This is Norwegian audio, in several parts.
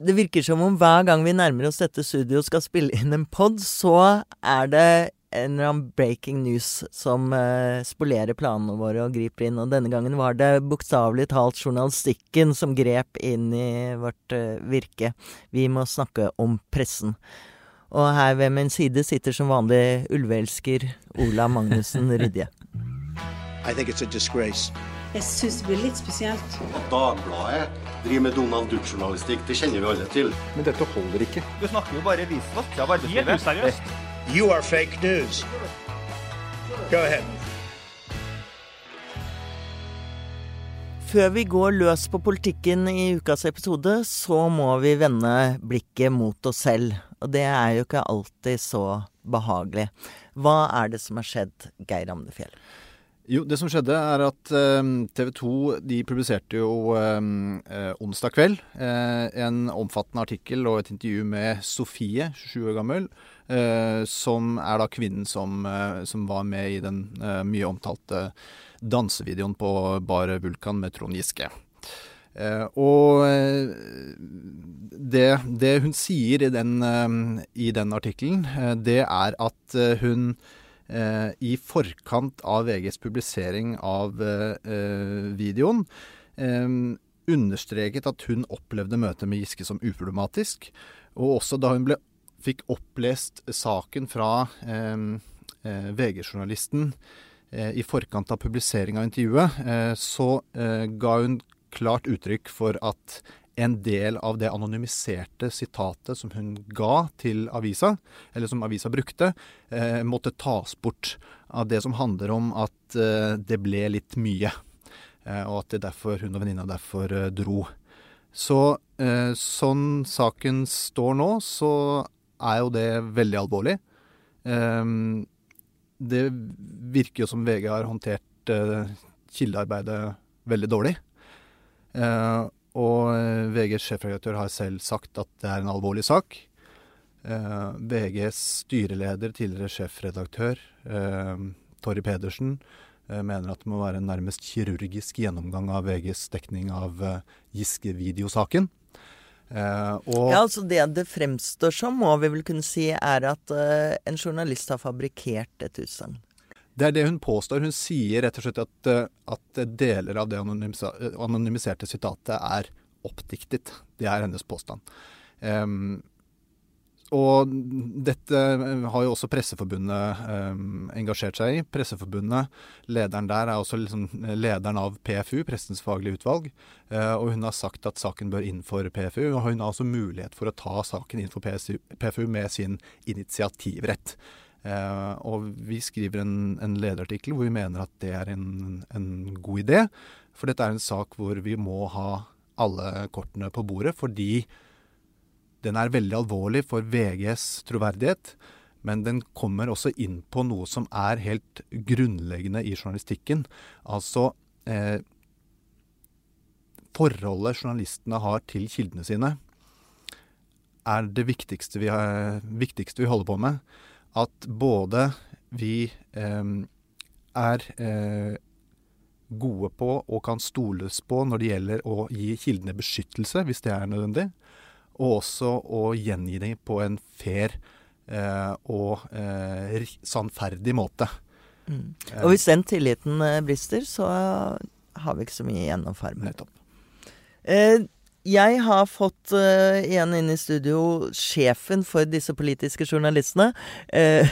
det virker som om hver gang vi nærmer oss dette studioet og skal spille inn en pod, så er det en eller annen breaking news som uh, spolerer planene våre og griper inn. Og denne gangen var det bokstavelig talt journalistikken som grep inn i vårt uh, virke. Vi må snakke om pressen. Og her ved min side sitter som vanlig ulveelsker Ola Magnussen Rydje. I think it's a disgrace. Jeg syns det blir litt spesielt. At Dagbladet driver med Donald Duck-journalistikk, det kjenner vi alle til. Men dette holder ikke. Du snakker jo bare visvask av arbeidslivet. Helt useriøst. You are fake news. Go ahead. Før vi går løs på politikken i ukas episode, så må vi vende blikket mot oss selv. Og det er jo ikke alltid så behagelig. Hva er det som har skjedd, Geir Amnefjell? Jo, det som skjedde er at eh, TV 2 de publiserte jo eh, eh, onsdag kveld en omfattende artikkel og et intervju med Sofie, 27 år gammel, som er da kvinnen som, som var med i den mye omtalte dansevideoen på Bar Vulkan med Trond Giske. og det, det, hun sier i den, den artikkelen, det er at hun i forkant av VGs publisering av eh, videoen eh, understreket at hun opplevde møtet med Giske som uproblematisk. Og også da hun ble, fikk opplest saken fra eh, eh, VG-journalisten eh, i forkant av publisering av intervjuet, så ga hun klart uttrykk for at en del av det anonymiserte sitatet som hun ga til avisa, eller som avisa brukte, eh, måtte tas bort av det som handler om at eh, det ble litt mye. Eh, og at det derfor hun og venninna derfor eh, dro. Så eh, sånn saken står nå, så er jo det veldig alvorlig. Eh, det virker jo som VG har håndtert kildearbeidet veldig dårlig. Uh, og eh, VGs sjefredaktør har selv sagt at det er en alvorlig sak. Eh, VGs styreleder, tidligere sjefredaktør, eh, Torry Pedersen, eh, mener at det må være en nærmest kirurgisk gjennomgang av VGs dekning av eh, Giske-videosaken. Uh, ja, altså Det det fremstår som, må vi vel kunne si, er at en journalist har fabrikkert et utsagn. Det er det hun påstår. Hun sier rett og slett at, eh, at deler av det anonymiserte sitatet er oppdiktet. Det er hennes påstand. Um, og dette har jo også Presseforbundet um, engasjert seg i. Presseforbundet, lederen der er også liksom lederen av PFU, Prestens faglige utvalg. Uh, og hun har sagt at saken bør inn for PFU. Og hun har også mulighet for å ta saken inn for PFU med sin initiativrett. Uh, og vi skriver en, en, lederartikkel hvor vi mener at det er en, en, god idé. For dette er en sak hvor vi må ha alle kortene på bordet, fordi den er veldig alvorlig for VGs troverdighet. Men den kommer også inn på noe som er helt grunnleggende i journalistikken. Altså eh, Forholdet journalistene har til kildene sine, er det viktigste vi, har, viktigste vi holder på med at både vi eh, er eh, gode på og kan stoles på når det gjelder å gi kildene beskyttelse, hvis det er nødvendig, og også å gjengi dem på en fair eh, og eh, sannferdig måte. Mm. Og hvis den tilliten eh, brister, så har vi ikke så mye igjen å farme. Nettopp. Eh, jeg har fått uh, igjen inn i studio sjefen for disse politiske journalistene. Uh,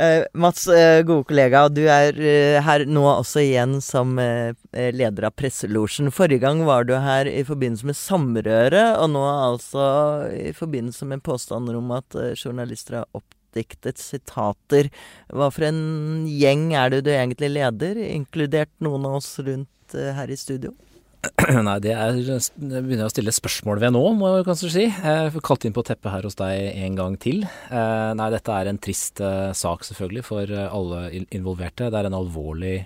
uh, Mats, gode kollega, du er her nå også igjen som leder av Presselosjen. Forrige gang var du her i forbindelse med samrøret, og nå altså i forbindelse med påstander om at journalister har oppdiktet sitater. Hva for en gjeng er det du egentlig leder, inkludert noen av oss rundt her i studio? Nei, det, er, det begynner jeg å stille spørsmål ved nå, må jeg kanskje si. Jeg får kalt inn på teppet her hos deg en gang til. Eh, nei, dette er en trist eh, sak selvfølgelig for eh, alle involverte. Det er en alvorlig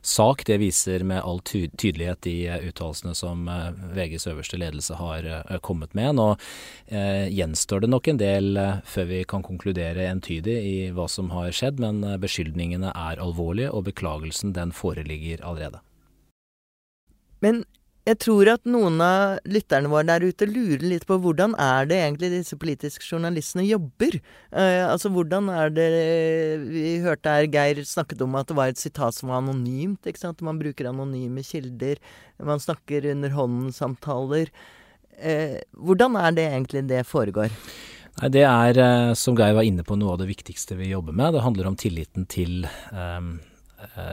sak. Det viser med all tydelighet de uttalelsene som VGs øverste ledelse har kommet med. Nå gjenstår det nok en del før vi kan konkludere entydig i hva som har skjedd, men beskyldningene er alvorlige, og beklagelsen den foreligger allerede. Men jeg tror at noen av lytterne våre der ute lurer litt på hvordan er det egentlig disse politiske journalistene jobber? Eh, altså hvordan er det Vi hørte her Geir snakket om at det var et sitat som var anonymt. ikke sant? Man bruker anonyme kilder. Man snakker under hånden-samtaler. Eh, hvordan er det egentlig det foregår? Nei, Det er, eh, som Geir var inne på, noe av det viktigste vi jobber med. Det handler om tilliten til um,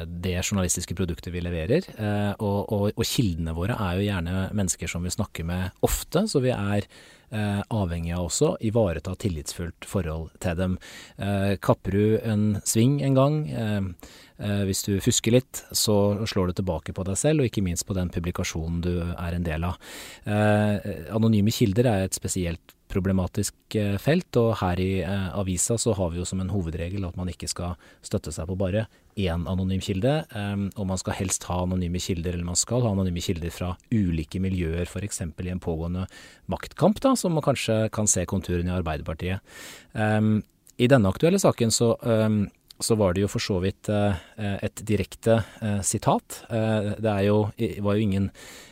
det journalistiske produktet vi leverer. Eh, og, og, og, kildene våre er jo gjerne mennesker som vi snakker med ofte, så vi er eh, avhengig av også ivareta tillitsfullt forhold til dem. Eh, kapper du en sving en gang, hvis du fusker litt, så slår du tilbake på deg selv, og ikke minst på den publikasjonen du er en del av. anonyme kilder er et spesielt problematisk eh, felt, og her i eh, avisa så har vi jo som en hovedregel at man ikke skal støtte seg på bare én anonym kilde, eh, og man skal helst ha anonyme kilder, eller man skal ha anonyme kilder fra ulike miljøer, f.eks. i en pågående maktkamp, da, som man kanskje kan se konturene i Arbeiderpartiet. I denne aktuelle saken så så var det jo for så vidt et direkte sitat. det jo, var jo ingen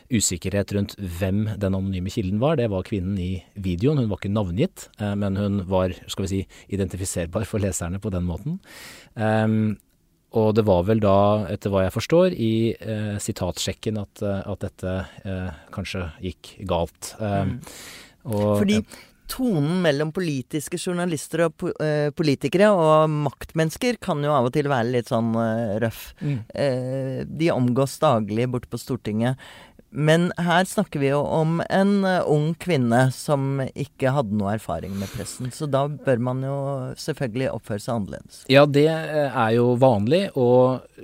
usikkerhet rundt hvem den anonyme kilden var. Det var kvinnen i videoen. Hun var ikke navngitt, eh, men hun var skal vi si, identifiserbar for leserne på den måten. Um, og det var vel da, etter hva jeg forstår, i eh, sitatsjekken at, eh, at dette eh, kanskje gikk galt. Um, og, Fordi tonen mellom politiske journalister og eh, politikere og maktmennesker kan jo av og til være litt sånn eh, røff. Mm. Eh, de omgås daglig borte på Stortinget. Men her snakker vi jo om en ung kvinne som ikke hadde noe erfaring med pressen. Så da bør man jo selvfølgelig oppføre seg annerledes. Ja, det er jo vanlig å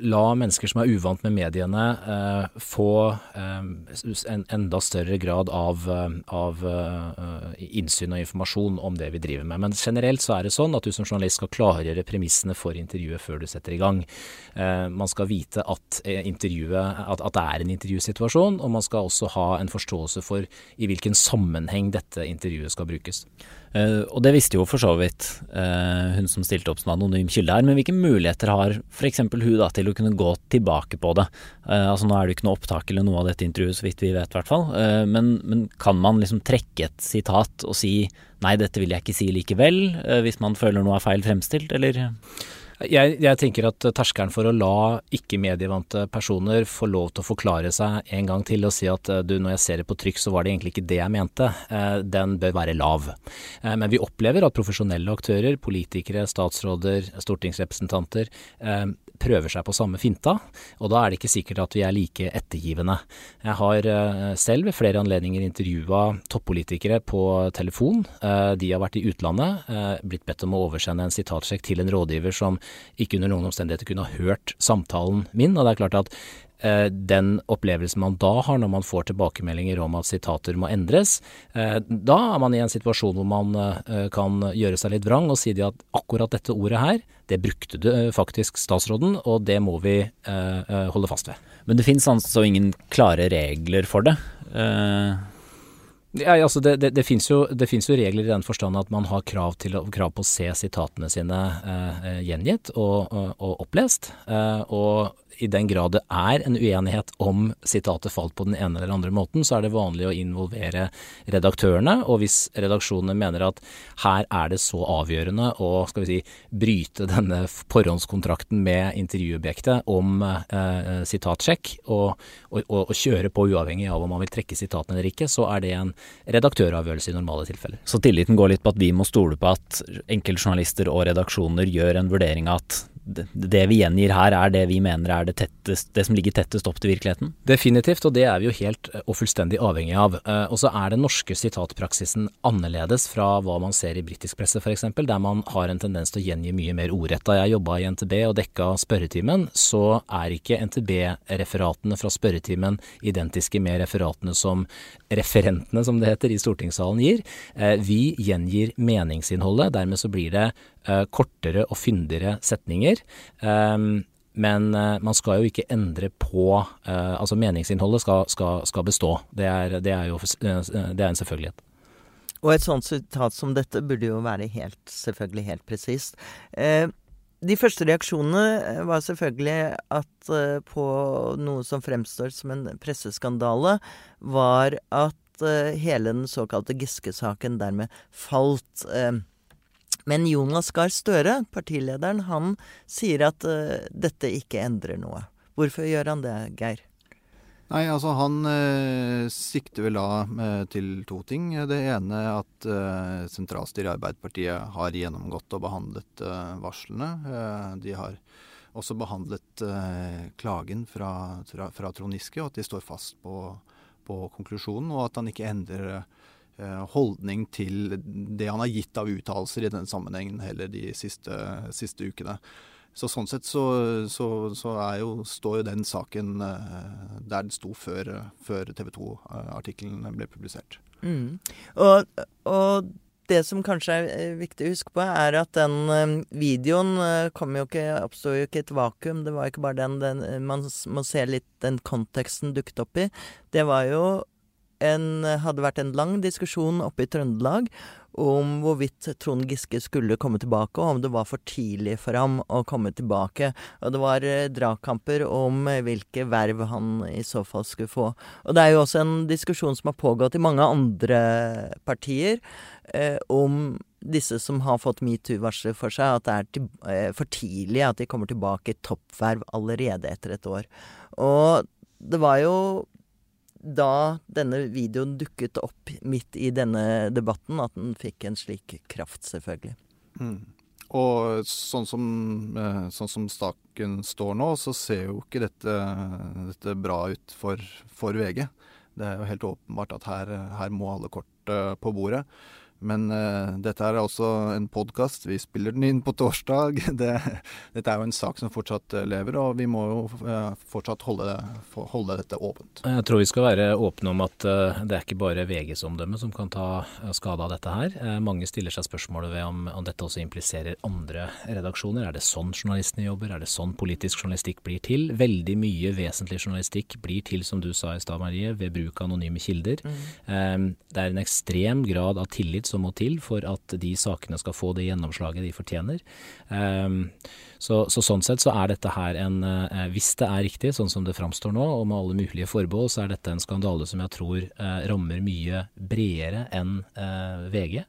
la mennesker som er uvant med mediene, eh, få eh, en enda større grad av, av eh, innsyn og informasjon om det vi driver med. Men generelt så er det sånn at du som journalist skal klargjøre premissene for intervjuet før du setter i gang. man skal vite at, at, at det er en intervjusituasjon. og man skal også ha en forståelse for i hvilken sammenheng dette intervjuet skal brukes. Uh, og det visste jo for så vidt uh, hun som stilte opp som anonym kilde her, men hvilke muligheter har f.eks. hun da til å kunne gå tilbake på det? Uh, altså Nå er det jo ikke noe opptak eller noe av dette intervjuet, så vidt vi vet i hvert fall. Men, men, kan man liksom trekke et sitat og si nei, dette vil jeg ikke si likevel, hvis man føler noe er feil fremstilt, eller? Jeg, jeg, tenker at terskelen for å la ikke-medievante personer få lov til å forklare seg en gang til og si at eh, du, når jeg ser det på trykk, så var det egentlig ikke det jeg mente, eh, den bør være lav. Eh, men vi opplever at profesjonelle aktører, politikere, statsråder, stortingsrepresentanter, prøver seg på samme finta, og da er det ikke sikkert at vi er like ettergivende. Jeg har eh, selv ved flere anledninger intervjua toppolitikere på telefon. Eh, de har vært i utlandet, eh, blitt bedt om å oversende en sitatsjekk til en rådgiver som ikke under noen omstendigheter kunne ha hørt samtalen min, og det er klart at den opplevelsen man da har når man får tilbakemeldinger om at sitater må endres, da er man i en situasjon hvor man kan gjøre seg litt vrang og si at akkurat dette ordet her, det brukte du faktisk statsråden, og det må vi holde fast ved. Men det finnes altså ingen klare regler for det? Ja, altså det, det, det fins jo, jo, regler i den forstand at man har krav, til, krav på å se sitatene sine eh, gjengitt og, og, og opplest. Eh, og i den grad det er en uenighet om sitatet falt på den ene eller andre måten, så er det vanlig å involvere redaktørene. Og hvis redaksjonene mener at her er det så avgjørende å skal vi si, bryte denne forhåndskontrakten med intervjuobjektet om eh, sitatsjekk, og, og, og, og, kjøre på uavhengig av om man vil trekke sitatene eller ikke, så er det en redaktøravgjørelse i normale tilfeller. Så tilliten går litt på at vi må stole på at enkeltjournalister og redaksjoner gjør en vurdering av at det vi gjengir her, er det vi mener er det, tettest, det som ligger tettest opp til virkeligheten? Definitivt, og det er vi jo helt eh, og fullstendig avhengig av. Eh, og så er den norske sitatpraksisen annerledes fra hva man ser i britisk presse f.eks., der man har en tendens til å gjengi mye mer ordrett. Da jeg jobba i NTB og dekka spørretimen, så er ikke NTB-referatene fra spørretimen identiske med referatene som referentene, som det heter, i stortingssalen gir. Eh, vi gjengir meningsinnholdet, dermed så blir det kortere og fyndigere setninger. Ehm, men eh, man skal jo ikke endre på eh, Altså meningsinnholdet skal, skal, skal bestå. Det er, det er jo det er en selvfølgelighet. Og et sånt sitat som dette burde jo være helt, selvfølgelig helt presist. Eh, de første reaksjonene var selvfølgelig at på noe som fremstår som en presseskandale, var at hele den såkalte Giske-saken dermed falt. Uh, men Jonas Gahr Støre, partilederen, han sier at dette ikke endrer noe. Hvorfor gjør han det, Geir? Nei, altså Han eh, sikter vel da eh, til to ting. Det ene at eh, sentralstyret i Arbeiderpartiet har gjennomgått og behandlet eh, varslene. Eh, de har også behandlet eh, klagen fra, fra, fra, Trond Giske, og at de står fast på, på konklusjonen. Og at han ikke endrer holdning til det han har gitt av uttalelser i den sammenhengen heller de siste, siste ukene. Så sånn sett så, så, så jo, står jo den saken uh, der den sto før, før TV 2-artikkelen ble publisert. Mm. Og, og, det som kanskje er eh, viktig å huske på, er at den videoen kom jo ikke, oppsto jo ikke i et vakuum. Det var ikke bare den, den Man må se litt den konteksten dukket opp i. Det var jo en, hadde vært en lang diskusjon oppe i Trøndelag om hvorvidt Trond Giske skulle komme tilbake, og om det var for tidlig for ham å komme tilbake. Og det var eh, dragkamper om eh, hvilke verv han i så fall skulle få. Og det er jo også en diskusjon som har pågått i mange andre partier eh, om disse som har fått metoo-varsler for seg, at det er til, eh, for tidlig at de kommer tilbake i toppverv allerede etter et år. Og det var jo da denne videoen dukket opp midt i denne debatten, at den fikk en slik kraft, selvfølgelig. Mm. Og sånn som, eh, sånn som staken står nå, så ser jo ikke dette, dette bra ut for, for, VG. Det er jo helt åpenbart at her, her må alle kort på bordet. Men uh, dette er også en podkast. Vi spiller den inn på torsdag. Det, dette er jo en sak som fortsatt uh, lever, og vi må jo uh, fortsatt holde, holde, dette åpent. Jeg tror vi skal være åpne om at det er ikke bare VGs omdømme som kan ta skade av dette her. mange stiller seg spørsmålet ved om, om, dette også impliserer andre redaksjoner. Er det sånn journalistene jobber? Er det sånn politisk journalistikk blir til? Veldig mye vesentlig journalistikk blir til, som du sa i stad, Marie, ved bruk av anonyme kilder. Mm. det er en ekstrem grad av tillit som må til for at de sakene skal få det gjennomslaget de fortjener. Um, så, så, sånn sett så er dette her en eh, Hvis det er riktig, sånn som det framstår nå, og med alle mulige forbehold, så er dette en skandale som jeg tror eh, rammer mye bredere enn eh, VG.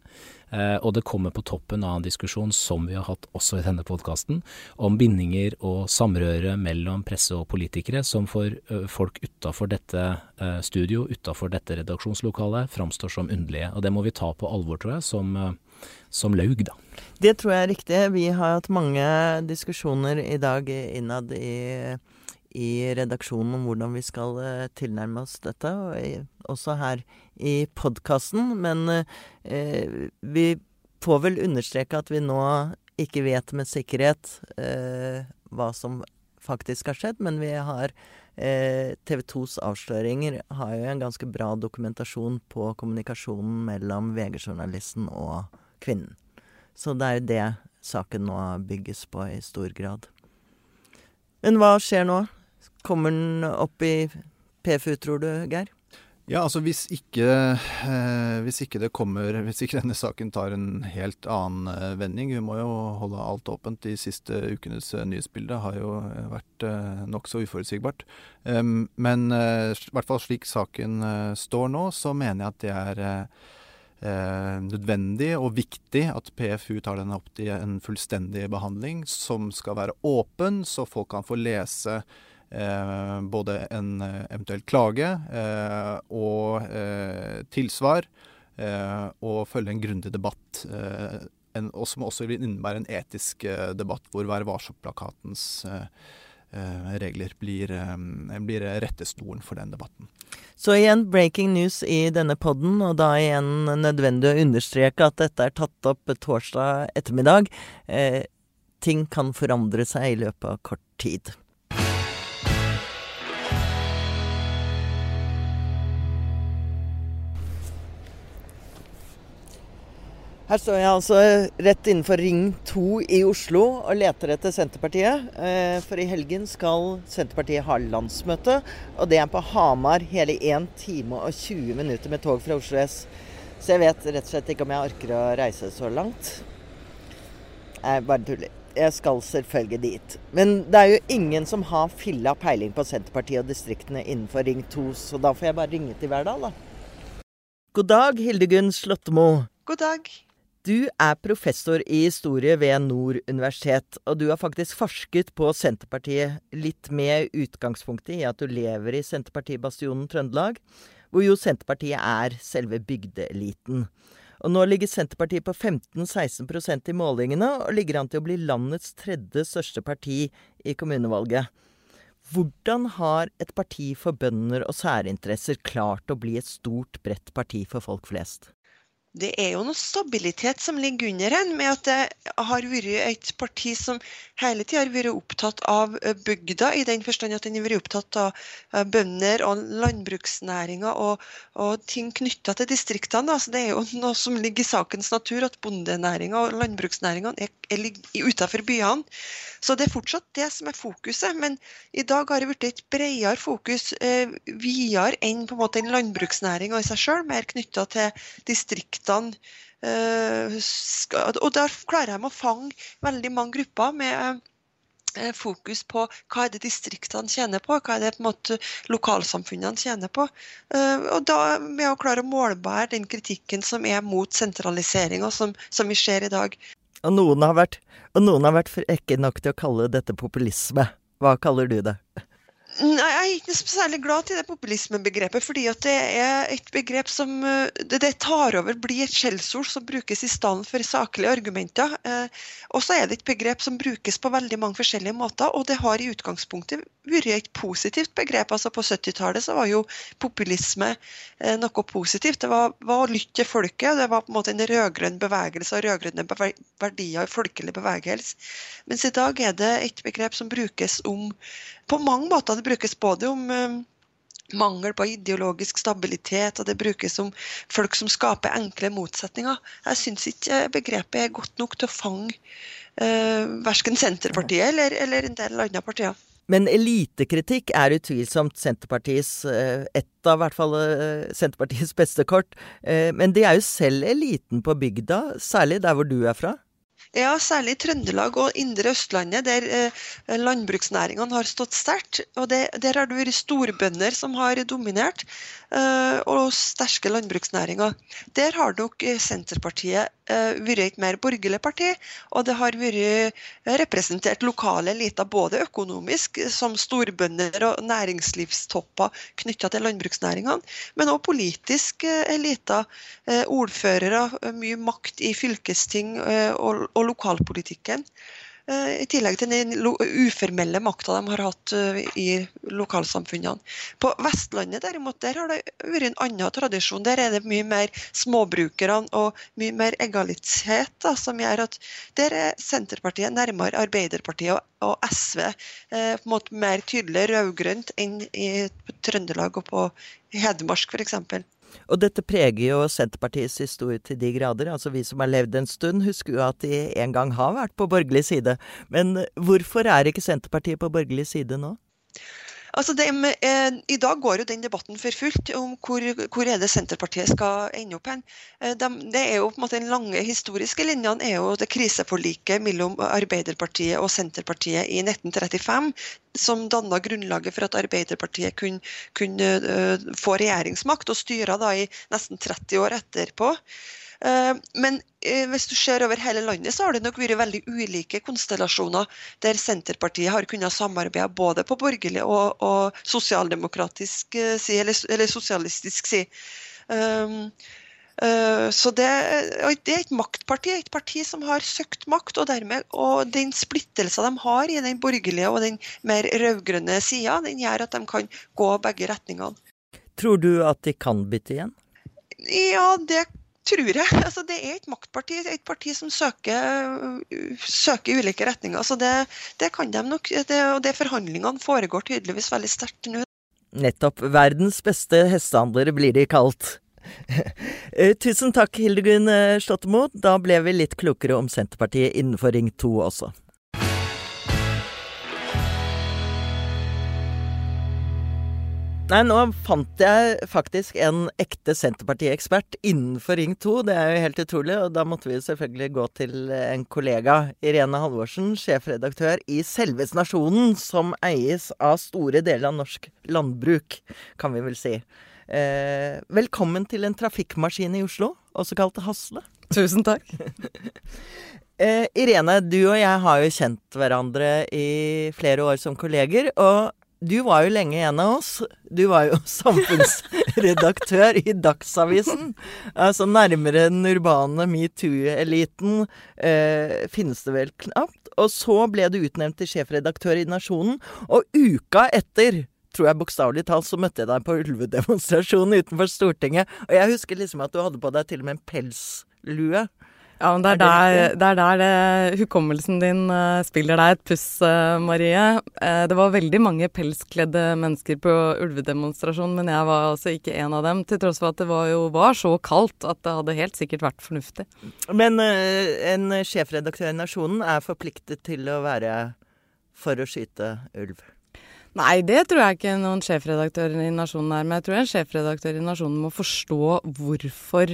Eh, og det kommer på toppen av en diskusjon som vi har hatt også i denne podkasten, om bindinger og samrøre mellom presse og politikere, som for uh, folk utafor dette uh, studio, utafor dette redaksjonslokalet, framstår som underlige. Og det må vi ta på alvor, tror jeg, som, som laug, da. Det tror jeg er riktig. Vi har hatt mange diskusjoner i dag innad i i redaksjonen om hvordan vi skal uh, tilnærme oss dette, og også her i podkasten. Men uh, vi får vel understreke at vi nå ikke vet med sikkerhet uh, hva som faktisk har skjedd, men vi har TV 2s avsløringer har jo en ganske bra dokumentasjon på kommunikasjonen mellom VG-journalisten og kvinnen. Så det er jo det saken nå bygges på i stor grad. Men hva skjer nå? Kommer den opp i PFU, tror du, Geir? Ja, altså hvis ikke, eh, hvis ikke, det kommer Hvis ikke denne saken tar en helt annen eh, vending Vi må jo holde alt åpent. De siste ukenes eh, nyhetsbilde har jo eh, vært eh, nokså uforutsigbart. Men eh, i hvert fall slik saken eh, står nå, så mener jeg at det er nødvendig og viktig at PFU tar den opp til en fullstendig behandling som skal være åpen, så folk kan få lese Eh, både en eh, eventuell klage eh, og tilsvar, og følge en grundig debatt. En, som også vil innebære en etisk debatt hvor Vær varsom-plakatens regler blir, blir rettestolen for den debatten. Så igjen breaking news i denne podden, og da igjen nødvendig å understreke at dette er tatt opp torsdag ettermiddag. Eh, ting kan forandre seg i løpet av kort tid. Her står jeg altså rett innenfor Ring 2 i Oslo og leter etter Senterpartiet. Eh, for i helgen skal Senterpartiet ha landsmøte, og det er på Hamar hele 1 time og 20 minutter med tog fra Oslo S. Så jeg vet rett og slett ikke om jeg orker å reise så langt. Jeg bare tuller. Jeg skal selvfølgelig dit. Men det er jo ingen som har filla peiling på Senterpartiet og distriktene innenfor Ring 2, så da får jeg bare ringe til Verdal, da. God dag, Hildegunn Slåttemo. God dag. Du er professor i historie ved Nord universitet, og du har faktisk forsket på Senterpartiet litt med utgangspunktet i at du lever i Senterpartibastionen Trøndelag, hvor jo Senterpartiet er selve bygdeeliten. Og nå ligger Senterpartiet på 15-16% i målingene, og ligger an til å bli landets tredje største parti i kommunevalget. Hvordan har et parti for bønder og særinteresser klart å bli et stort, bredt parti for folk flest? Det er jo noe stabilitet som ligger under en, med at det har vært et parti som hele tida har vært opptatt av bygda, i den forstand at den har vært opptatt av bønder og landbruksnæringa og, og, ting knytta til distriktene. Altså, det er jo noe som ligger i sakens natur, at bondenæringa og landbruksnæringa er, er utenfor byene. Så det er fortsatt det som er fokuset. Men i dag har det blitt et bredere fokus, eh, videre enn en måte en landbruksnæringa i seg sjøl, mer knytta til distriktene. Eh, og der klarer de å fange veldig mange grupper med eh, fokus på hva er det distriktene tjener på, hva er det på en måte lokalsamfunnene tjener på. Eh, og da med å klare å målbære den kritikken som er mot sentraliseringa som, som vi ser i dag. Og noen har vært, og noen har vært frekke nok til å kalle dette populisme. Hva kaller du det? Nei, Jeg er ikke særlig glad til det populismebegrepet, fordi at det er et begrep som eh, det, tar over, blir et skjellsord som brukes i stedet for saklige argumenter. Eh, og så er det et begrep som brukes på veldig mange forskjellige måter, og det har i utgangspunktet vært et positivt begrep. altså På 70-tallet så var jo populisme eh, noe positivt. Det var, var, å lytte til folket. Det var på en måte en rød-grønn bevegelse og rød-grønne verdier i folkelig bevegelse. Mens i dag er det et begrep som brukes om på mange måter. Det brukes både om eh, mangel på ideologisk stabilitet, og det brukes om folk som skaper enkle motsetninger. Jeg syns ikke begrepet er godt nok til å fange eh, verken Senterpartiet eller, eller en del andre partier. Men elitekritikk er utvilsomt Senterpartiets eh, et av hvert fall eh, Senterpartiets beste kort. Men de er jo selv eliten på bygda, særlig der hvor du er fra? Ja, særlig i Trøndelag og indre Østlandet, der eh, landbruksnæringene har stått sterkt. og det, Der har det vært storbønder som har dominert, eh, og sterke landbruksnæringer. Der har nok Senterpartiet eh, vært et mer borgerlig parti, og det har vært representert lokale eliter både økonomisk, som storbønder og næringslivstopper knytta til landbruksnæringene, men også politisk eliter. Ordførere, mye makt i fylkesting og, og lokalpolitikken. Eh, I tillegg til den uformelle makta de har hatt eh, i lokalsamfunnene. På Vestlandet derimot, der har det vært en annen tradisjon. Der er det mye mer småbrukerne og mye mer egalitet da, som gjør at der er Senterpartiet nærmere Arbeiderpartiet og, SV eh, på en måte mer tydelig rød-grønt enn i Trøndelag og på Hedmark f.eks. Og dette preger jo Senterpartiets historie til de grader. Altså Vi som har levd en stund, husker jo at de en gang har vært på borgerlig side. Men hvorfor er ikke Senterpartiet på borgerlig side nå? Altså det, eh, I dag går jo den debatten for fullt om hvor, hvor er det Senterpartiet skal ende opp hen. Eh, de, det er jo på en måte Den lange historiske linjene er jo det kriseforliket mellom Arbeiderpartiet og Senterpartiet i 1935, som danna grunnlaget for at Arbeiderpartiet kunne, kunne uh, få regjeringsmakt og styre da i nesten 30 år etterpå. Eh, men eh, hvis du ser over hele landet, så har det nok vært veldig ulike konstellasjoner der Senterpartiet har kunnet samarbeide både på borgerlig og, og sosialdemokratisk eh, side, eller, eller, sosialistisk side. Um, uh, så det, det, er et maktparti, et parti som har søkt makt. Og dermed, og den splittelsen de har i den borgerlige og den mer rød-grønne sida, den gjør at de kan gå begge retningene. Tror du at de kan bytte igjen? Ja, det tror jeg. Altså, det er et maktparti, et parti som søker, søker ulike retninger. Så det, det kan de nok. Det, og det forhandlingene foregår tydeligvis veldig sterkt nå. Nettopp. Verdens beste hestehandlere blir de kalt. Eh, tusen takk, Hildegunn eh, Slottemo. Da ble vi litt klokere om Senterpartiet innenfor Ring 2 også. Nei, nå fant jeg faktisk en ekte Senterparti-ekspert innenfor Ring 2. Det er jo helt utrolig, og da måtte vi selvfølgelig gå til en kollega. Irene Halvorsen, sjefredaktør i Selves Nasjonen, som eies av store deler av norsk landbruk, kan vi vel si. Eh, velkommen til en trafikkmaskin i Oslo, også kalt Hasle. Tusen takk. eh, Irene, du og jeg har jo kjent hverandre i flere år som kolleger. og du var jo lenge en av oss. Du var jo samfunnsredaktør i Dagsavisen. Altså nærmere den urbane metoo-eliten eh, finnes det vel knapt. Og så ble du utnevnt til sjefredaktør i Nasjonen. Og uka etter tror jeg bokstavelig talt, så møtte jeg deg på ulvedemonstrasjonen utenfor Stortinget. Og jeg husker liksom at du hadde på deg til og med en pelslue. Ja, men det er, der, det er der det, hukommelsen din uh, spiller deg et puss, uh, Marie. Uh, det var veldig mange pelskledde mennesker på ulvedemonstrasjonen, men jeg var altså ikke en av dem. Til tross for at det var, jo, var så kaldt at det hadde helt sikkert vært fornuftig. Men en sjefredaktør i Nasjonen er forpliktet til å være for å skyte ulv? Nei, det tror jeg ikke noen sjefredaktør i Nasjonen er. Men jeg tror en sjefredaktør i Nasjonen må forstå hvorfor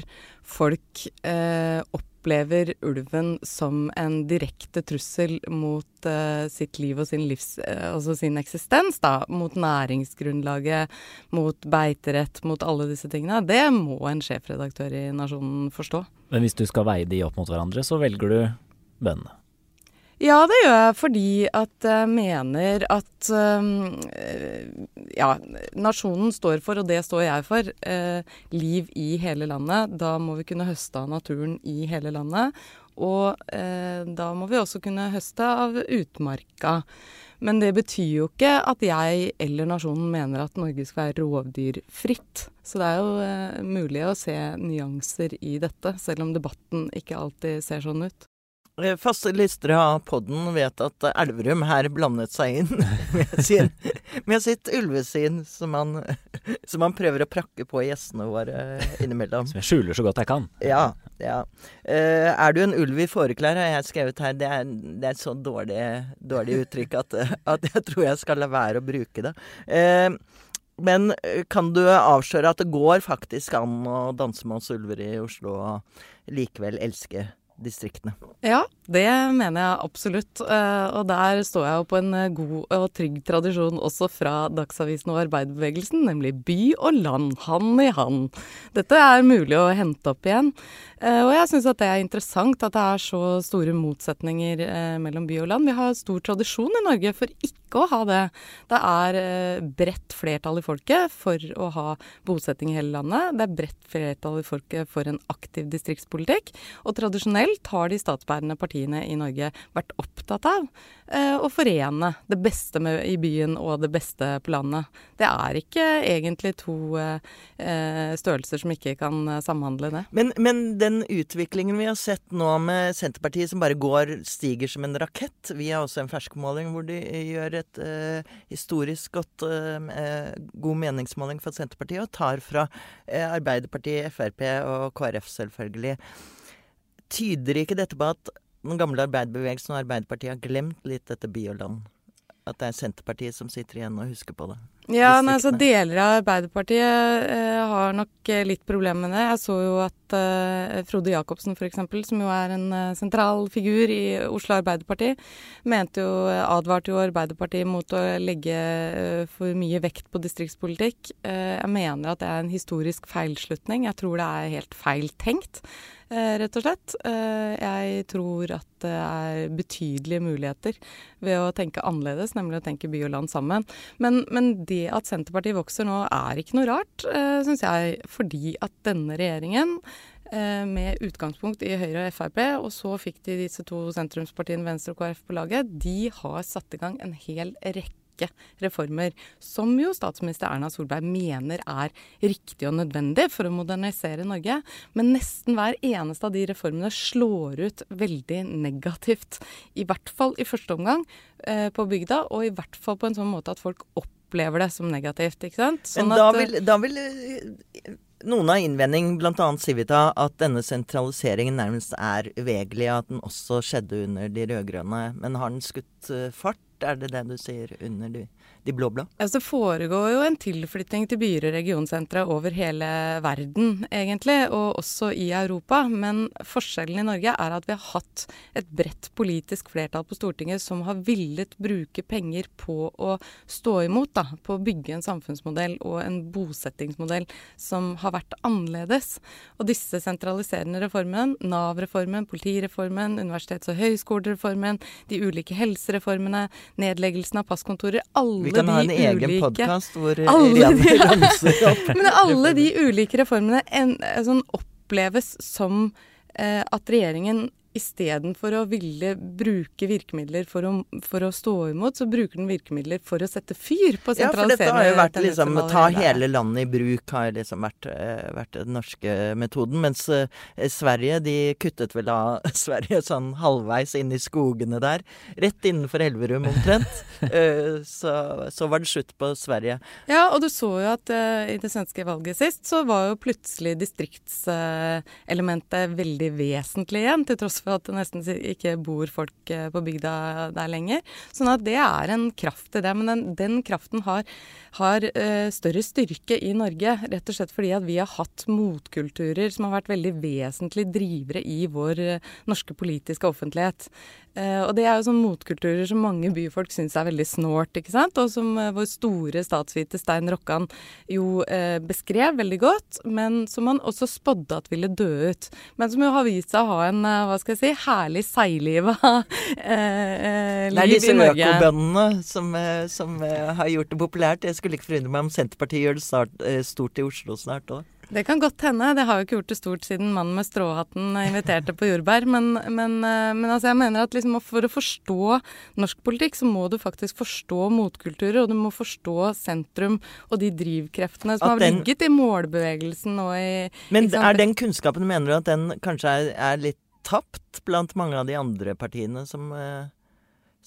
folk eh, opplever ulven som en direkte trussel mot uh, sitt liv og sin, livs, uh, altså sin eksistens. da, Mot næringsgrunnlaget, mot beiterett, mot alle disse tingene. Det må en sjefredaktør i Nasjonen forstå. Men hvis du skal veie de opp mot hverandre, så velger du bøndene? Ja, det gjør jeg fordi at jeg mener at um, ja, nasjonen står for, og det står jeg for, uh, liv i hele landet. Da må vi kunne høste av naturen i hele landet. Og uh, da må vi også kunne høste av utmarka. Men det betyr jo ikke at jeg eller nasjonen mener at Norge skal være rovdyrfritt. Så det er jo eh, mulig å se nyanser i dette, selv om debatten ikke alltid ser sånn ut. Eh, faste listere av podden vet at Elverum her blandet seg inn med, sin, med sitt ulvesyn, som han, som han, prøver å prakke på gjestene våre innimellom. Som jeg skjuler så godt jeg kan. Ja. ja. Uh, er du en ulv i fåreklær, har jeg skrevet her. Det er, det er et så dårlig, dårlig uttrykk at, at, jeg tror jeg skal la være å bruke det. Uh, men kan du avsløre at det går faktisk an å danse med oss ulver i Oslo og likevel elske distriktene. Ja, det mener jeg absolutt. Eh, og der står jeg jo på en eh, god og trygg tradisjon også fra Dagsavisen og arbeiderbevegelsen, nemlig by og land, hand i hand. Dette er mulig å hente opp igjen. Eh, og jeg syns at det er interessant at det er så store motsetninger mellom by og land. Vi har stor tradisjon i Norge for ikke å ha det. Det er bredt flertall i folket for å ha bosetting i hele landet. Det er bredt flertall i folket for en aktiv distriktspolitikk. Og tradisjonelt har de statsbærende partiene i Norge vært opptatt av eh, å forene det beste med, i byen og det beste på landet. Det er ikke egentlig to eh, størrelser som ikke kan eh, samhandle det. Men, men, den utviklingen vi har sett nå med Senterpartiet som bare går, stiger som en rakett Vi har også en ferskmåling hvor de gjør et eh, historisk godt, eh, god meningsmåling for Senterpartiet, og tar fra eh, Arbeiderpartiet, Frp og KrF, selvfølgelig. Tyder ikke dette på at den gamle arbeiderbevegelsen og Arbeiderpartiet har glemt litt dette by og land? At det er Senterpartiet som sitter igjen og husker på det? Ja, nei, altså Deler av Arbeiderpartiet eh, har nok eh, litt problemer med det. Jeg så jo at eh, Frode Jacobsen f.eks., som jo er en eh, sentral figur i Oslo Arbeiderparti, mente jo, advarte jo Arbeiderpartiet mot å legge eh, for mye vekt på distriktspolitikk. Eh, jeg mener at det er en historisk feilslutning. Jeg tror det er helt feil tenkt. Eh, rett og slett. Eh, jeg tror at det er betydelige muligheter ved å tenke annerledes, nemlig å tenke by og land sammen. Men, men det at Senterpartiet vokser nå er ikke noe rart, eh, syns jeg, fordi at denne regjeringen med utgangspunkt i Høyre og Frp, og så fikk de disse to sentrumspartiene Venstre og KrF på laget, de har satt i gang en hel rekke rekke reformer som jo statsminister Erna Solberg mener er riktig og nødvendig for å modernisere Norge. Men nesten hver eneste av de reformene slår ut veldig negativt. I hvert fall i første omgang eh, på bygda, og i hvert fall på en sånn måte at folk opplever det som negativt. ikke sant? Sånn Men da vil, da vil eh, noen har innvending, bl.a. Civita, at denne sentraliseringen nærmest er uvegelig, at den også skjedde under de rød-grønne. Men har den skutt eh, fart? Er det det du sier under de de blå-blå? Altså, det foregår jo en tilflytting til byer og regionsentre over hele verden, egentlig, og også i Europa. Men forskjellen i Norge er at vi har hatt et bredt politisk flertall på Stortinget som har villet bruke penger på å stå imot, da, på å bygge en samfunnsmodell og en bosettingsmodell som har vært annerledes. Og disse sentraliserende reformene, Nav-reformen, politireformen, universitets- og høyskolereformen, de ulike helsereformene, nedleggelsen av passkontorer, alle Kan ha en egen ulike- podkast hvor eh, alle de- opp. Men alle de ulike reformene en, sånn oppleves som eh, at regjeringen istedenfor å ville bruke virkemidler for å, for å stå imot, så bruker den virkemidler for å sette fyr på Ja, for dette har jo vært liksom ta hele landet i bruk, har liksom vært, eh, vært den norske metoden. Mens uh, Sverige, de kuttet vel av Sverige sånn halvveis inn i skogene der. Rett innenfor Elverum omtrent. uh, så, så var det slutt på Sverige. Ja, og du så jo at uh, i det svenske valget sist, så var jo plutselig distriktselementet veldig vesentlig igjen, til tross for at det nesten ikke bor folk eh, på bygda der lenger. Sånn at det er en kraft i det. Men den, den kraften har, har eh, større styrke i Norge, rett og slett fordi at vi har hatt motkulturer som har vært veldig vesentlige drivere i vår eh, norske politiske offentlighet. Eh, og det er jo sånn motkulturer som mange byfolk syns er veldig snålt, ikke sant. Og som uh, vår store statsvite Stein Rokkan jo uh, beskrev veldig godt, men som han også spådde at ville dø ut. Men som jo har vist seg å ha en, hva skal jeg si, herlig seigliva i eh, Det er liv disse Norge. økobøndene som, som har gjort det populært. Jeg skulle ikke forundre meg om Senterpartiet gjør det stort i Oslo snart òg. Det kan godt hende. Det har jo ikke gjort det stort siden mannen med stråhatten inviterte på jordbær. Men, men, eh, men altså jeg mener at liksom for å forstå norsk politikk, så må du faktisk forstå motkulturer. Og du må forstå sentrum og de drivkreftene som den, har ligget i målbevegelsen og i Men sant? er den kunnskapen, mener du at den kanskje er, er litt tapt blant mange av de andre partiene som, eh,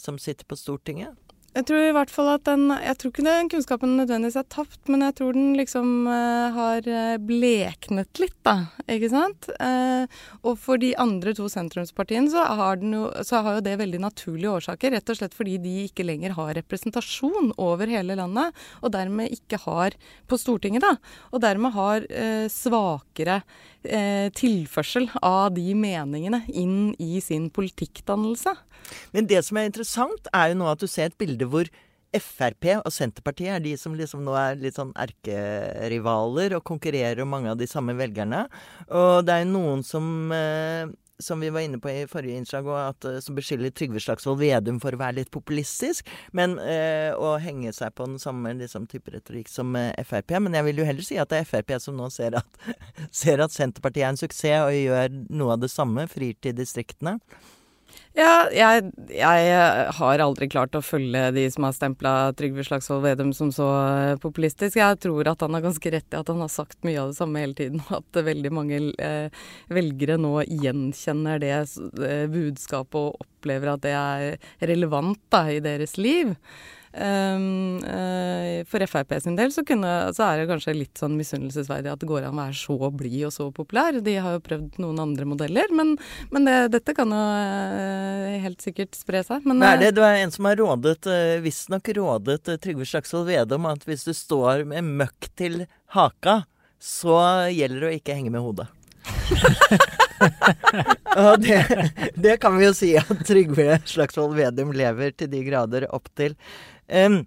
som sitter på Stortinget? Jeg tror i hvert fall at den Jeg tror ikke den kunnskapen nødvendigvis er tapt, men jeg tror den liksom eh, har eh, bleknet litt, da. Ikke sant? Eh, og for de andre to sentrumspartiene så har, jo, så har jo det veldig naturlige årsaker. Rett og slett fordi de ikke lenger har representasjon over hele landet, og dermed ikke har på Stortinget, da. Og dermed har eh, svakere eh, tilførsel av de meningene inn i sin politikkdannelse. Men det som er interessant, er jo nå at du ser et bilde hvor Frp og Senterpartiet er de som liksom nå er litt sånn erkerivaler og konkurrerer om mange av de samme velgerne. Og det er jo noen som eh, som vi var inne på i forrige innslag, og at, eh, som beskylder Trygve Slagsvold Vedum for å være litt populistisk. Men eh, å henge seg på den samme liksom, type retorikk som eh, Frp. Men jeg vil jo heller si at det er Frp som nå ser at, ser at Senterpartiet er en suksess og gjør noe av det samme, frir til distriktene. Ja, jeg, jeg har aldri klart å følge de som har stempla Trygve Slagsvold Vedum som så eh, populistisk. Jeg tror at han har ganske rett i at han har sagt mye av det samme hele tiden, og at veldig mange eh, velgere nå gjenkjenner det eh, budskapet og opplever at det er relevant da, i deres liv. Um, eh, for Frp sin del så, kunne, så er det kanskje litt sånn misunnelsesverdig at det går an å være så blid og så populær. De har jo prøvd noen andre modeller, men, men det, dette kan jo eh, helt sikkert spre seg. Men, Men er det, Du er en som har rådet, visstnok rådet eh, Trygve Slagsvold Vedum at hvis du står med møkk til haka, så gjelder det å ikke henge med hodet. Og det, det kan vi jo si at Trygve Slagsvold Vedum lever til de grader opp til. Um,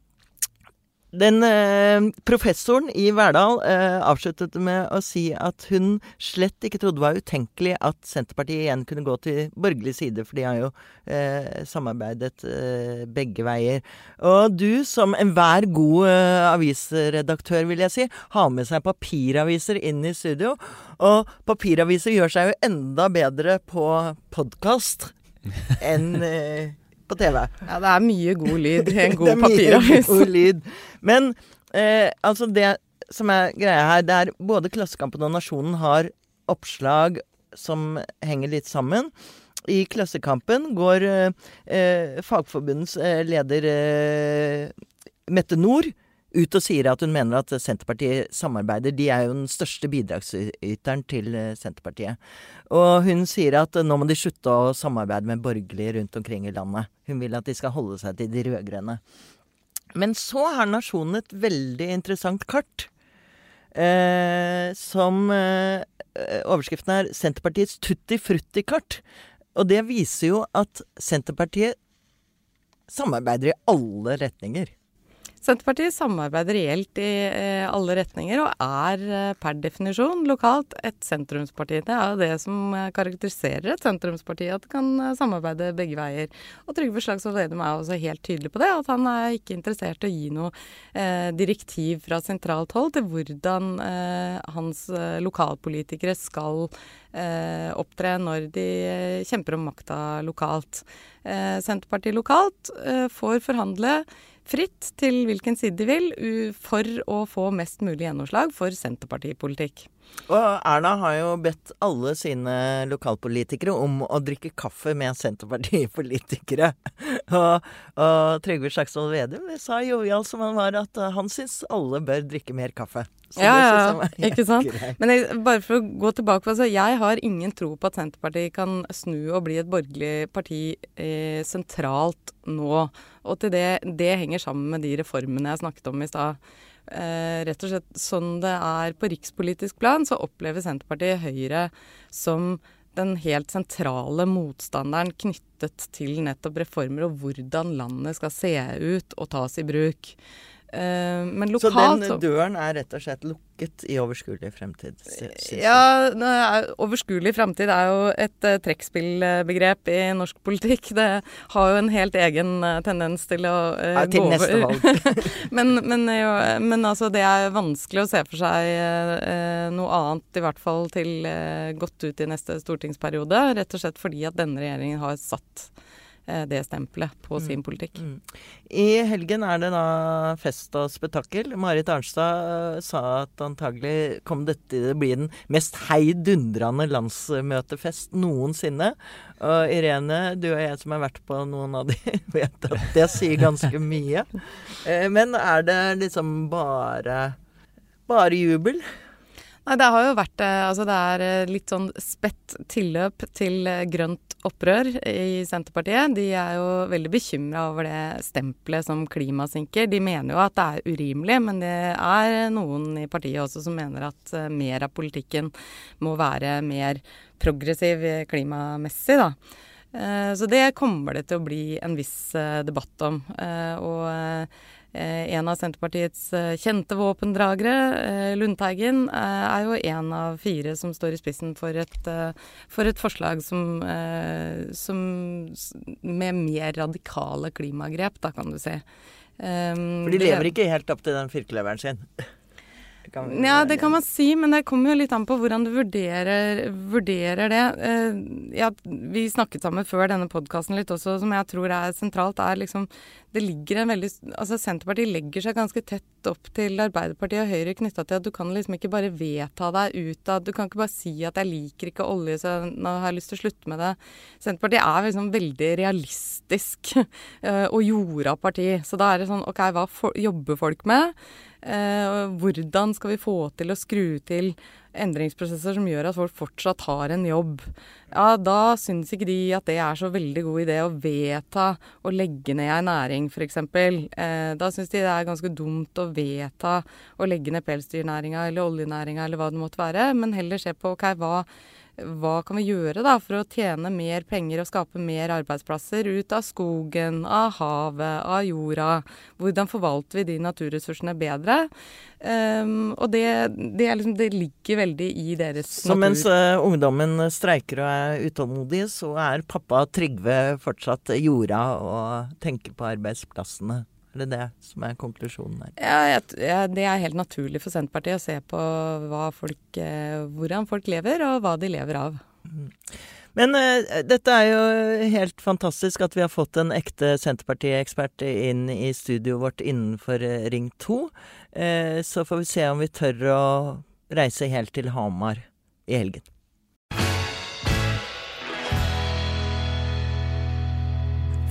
den eh, professoren i Verdal eh, avsluttet med å si at hun slett ikke trodde det var utenkelig at Senterpartiet igjen kunne gå til borgerlig side, for de har jo eh, samarbeidet eh, begge veier. Og du, som enhver god eh, avisredaktør, vil jeg si, har med seg papiraviser inn i studio. Og papiraviser gjør seg jo enda bedre på podkast enn eh, på TV. ja, det er mye god lyd i en det god er mye papiravis. god lyd. Men eh, altså det som er greia her, det er både Klassekampen og Nasjonen har oppslag som henger litt sammen. I Klassekampen går eh, eh, Fagforbundets eh, leder eh, Mette Nord ut og sier at hun mener at Senterpartiet samarbeider. De er jo den største bidragsyteren til eh, Senterpartiet. Og hun sier at nå må de slutte å samarbeide med borgerlige rundt omkring i landet. Hun vil at de skal holde seg til de rød-grønne. Men så har Nasjonen et veldig interessant kart. Eh, som eh, Overskriften er 'Senterpartiets tutti frutti-kart'. Og det viser jo at Senterpartiet samarbeider i alle retninger. Senterpartiet samarbeider reelt i eh, alle retninger og er eh, per definisjon lokalt et sentrumsparti. Det er jo det som eh, karakteriserer et sentrumsparti, at det kan eh, samarbeide begge veier. Og Trygve Slagsvold Vedum er også helt tydelig på det, at han er ikke interessert i å gi noe eh, direktiv fra sentralt hold til hvordan eh, hans lokalpolitikere skal opptre når de kjemper om makta lokalt. Senterpartiet lokalt får forhandle fritt til hvilken side de vil for å få mest mulig gjennomslag for Senterpartipolitikk. Og Erna har jo bedt alle sine lokalpolitikere om å drikke kaffe med Senterpartipolitikere. og, og Trygve Slagsvold Vedum sa jovial som han var, at han syns alle bør drikke mer kaffe. Så ja, ja, ikke sant. Greit. Men jeg, bare for å gå tilbake, altså, jeg har ingen tro på at Senterpartiet kan snu og bli et borgerlig parti eh, sentralt nå. Og til det, det henger sammen med de reformene jeg snakket om i stad. Eh, rett og slett sånn det er på rikspolitisk plan, så opplever Senterpartiet Høyre som den helt sentrale motstanderen knyttet til nettopp reformer og hvordan landet skal se ut og tas i bruk. Uh, men lokalt Så den døren er rett og slett lukket i overskuelig fremtid? Ja, overskuelig fremtid er jo et uh, trekkspillbegrep i norsk politikk. Det har jo en helt egen uh, tendens til å ja, til gå over. Til neste valg. men, men, jo, men, altså, det er vanskelig å se for seg noe annet, i hvert fall til godt ut i neste stortingsperiode. Rett og slett fordi at denne regjeringen har satt Eh, det stempelet på mm. sin politikk. Mm. I helgen er det da fest og spetakkel. Marit Arnstad eh, sa at antagelig kom dette til å bli den mest heidundrende landsmøtefest noensinne. Og Irene, du og jeg som har vært på noen av de, vet at det sier ganske mye. Eh, men er det liksom bare bare jubel? Nei, det har jo vært Altså det er litt sånn spett tilløp til grønt opprør i Senterpartiet. De er jo veldig bekymra over det stempelet som klimasinker. De mener jo at det er urimelig, men det er noen i partiet også som mener at eh, mer av politikken må være mer progressiv klimamessig, da. Eh, så det kommer det til å bli en viss eh, debatt om. Og Eh, en av Senterpartiets eh, kjente våpendragere, eh, Lundteigen, er jo en av fire som står i spissen for et, for et forslag som, som, med mer radikale klimagrep, da kan du si. For de lever ikke helt opp til den firkløveren sin? Kan ja, det kan man si, men det kommer jo litt an på hvordan du vurderer, vurderer det. Eh, ja, vi snakket sammen før denne podkasten litt også, som jeg tror er sentralt, er liksom Det ligger en veldig Altså Senterpartiet legger seg ganske tett opp til Arbeiderpartiet og Høyre knytta til at du kan liksom ikke bare vedta deg ut av Du kan ikke bare si at jeg liker ikke olje, så nå har jeg lyst til å slutte med det. Senterpartiet er liksom veldig realistisk eh, og jorda parti. Så da er det sånn OK, hva for, jobber folk med? Eh, hvordan skal vi få til å skru til endringsprosesser som gjør at folk fortsatt har en jobb? Ja, da syns ikke de at det er så veldig god idé å vedta å legge ned ei næring, f.eks. Eh, da syns de det er ganske dumt å vedta å legge ned pelsdyrnæringa eller oljenæringa eller hva det måtte være, men heller se på ok, hva hva kan vi gjøre da for å tjene mer penger og skape mer arbeidsplasser ut av skogen, av havet, av jorda? Hvordan forvalter vi de naturressursene bedre? Um, og det, det, liksom, det, ligger veldig i deres natur. Så mens uh, ungdommen streiker og er utålmodig, så er pappa Trygve fortsatt jorda og tenker på arbeidsplassene? Er det det som er konklusjonen her? Ja, ja, Det er helt naturlig for Senterpartiet å se på folk, eh, hvordan folk lever, og hva de lever av. Mm. Men uh, dette er jo helt fantastisk at vi har fått en ekte Senterparti-ekspert inn i studioet vårt innenfor uh, Ring 2. Uh, så får vi se om vi tør å reise helt til Hamar i helgen.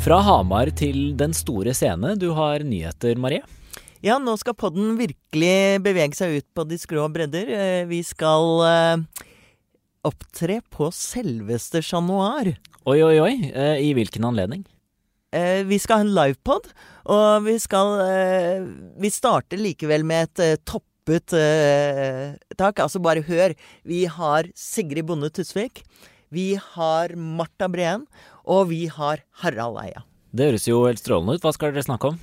Fra Hamar til den store scene. Du har nyheter, Marie? Ja, nå skal podden virkelig bevege seg ut på de skrå bredder. Eh, vi skal eh, opptre på selveste Chat Noir. Oi, oi, oi. Eh, I hvilken anledning? Vi skal ha en livepod, og vi skal Vi starter likevel med et toppet tak. Altså, bare hør. Vi har Sigrid Bonde Tusvik. Vi har Marta Breen. Og vi har Harald Eia. Det høres jo helt strålende ut. Hva skal dere snakke om?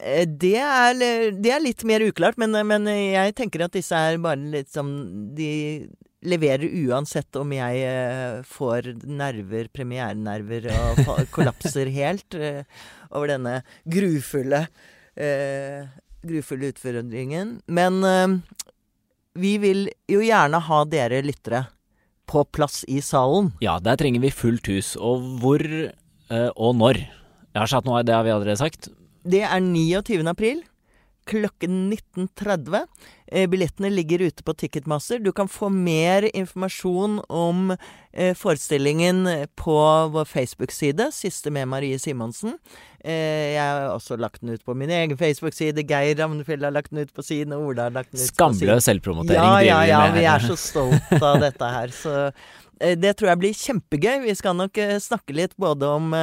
Eh, Det er, det er litt mer uklart, men, men jeg tenker at disse er bare litt som De leverer uansett om jeg eh, får nerver, premierenerver, og kollapser helt eh, over denne grufulle eh, grufulle utfordringen. Men eh, vi vil jo gjerne ha dere lyttere på plass i salen. Ja, der trenger vi fullt hus. Og hvor eh, og når? Jeg har satt noe, det har vi allerede sagt. Det er 29. april klokken 19.30. Eh, billettene ligger ute på Ticketmaster. Du kan få mer informasjon om eh, forestillingen på vår Facebook-side, Siste med Marie Simonsen. Eh, jeg har også lagt den ut på min egen Facebook-side. Geir Ravnefjell har lagt den ut på sin, og Ola har lagt den ut på sin. Skamløs selvpromotering Ja, ja, ja. Vi er så stolt av dette her. Så det tror jeg blir kjempegøy. Vi skal nok snakke litt både om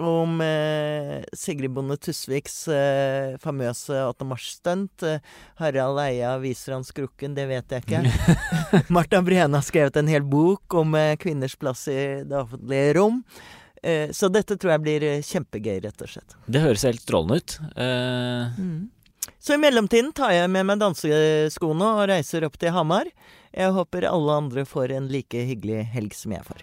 om eh, Sigrid Bonde Tusviks eh, famøse 8. mars-stunt. Eh, Harald Eia viser han skrukken, det vet jeg ikke. Marta Breen har skrevet en hel bok om eh, kvinners plass i det offentlige rom. Eh, så dette tror jeg blir kjempegøy, rett og slett. Det høres helt strålende ut. Eh, Så i mellomtiden tar jeg med meg danseskoene og reiser opp til Hamar. Jeg håper alle andre får en like hyggelig helg som jeg får.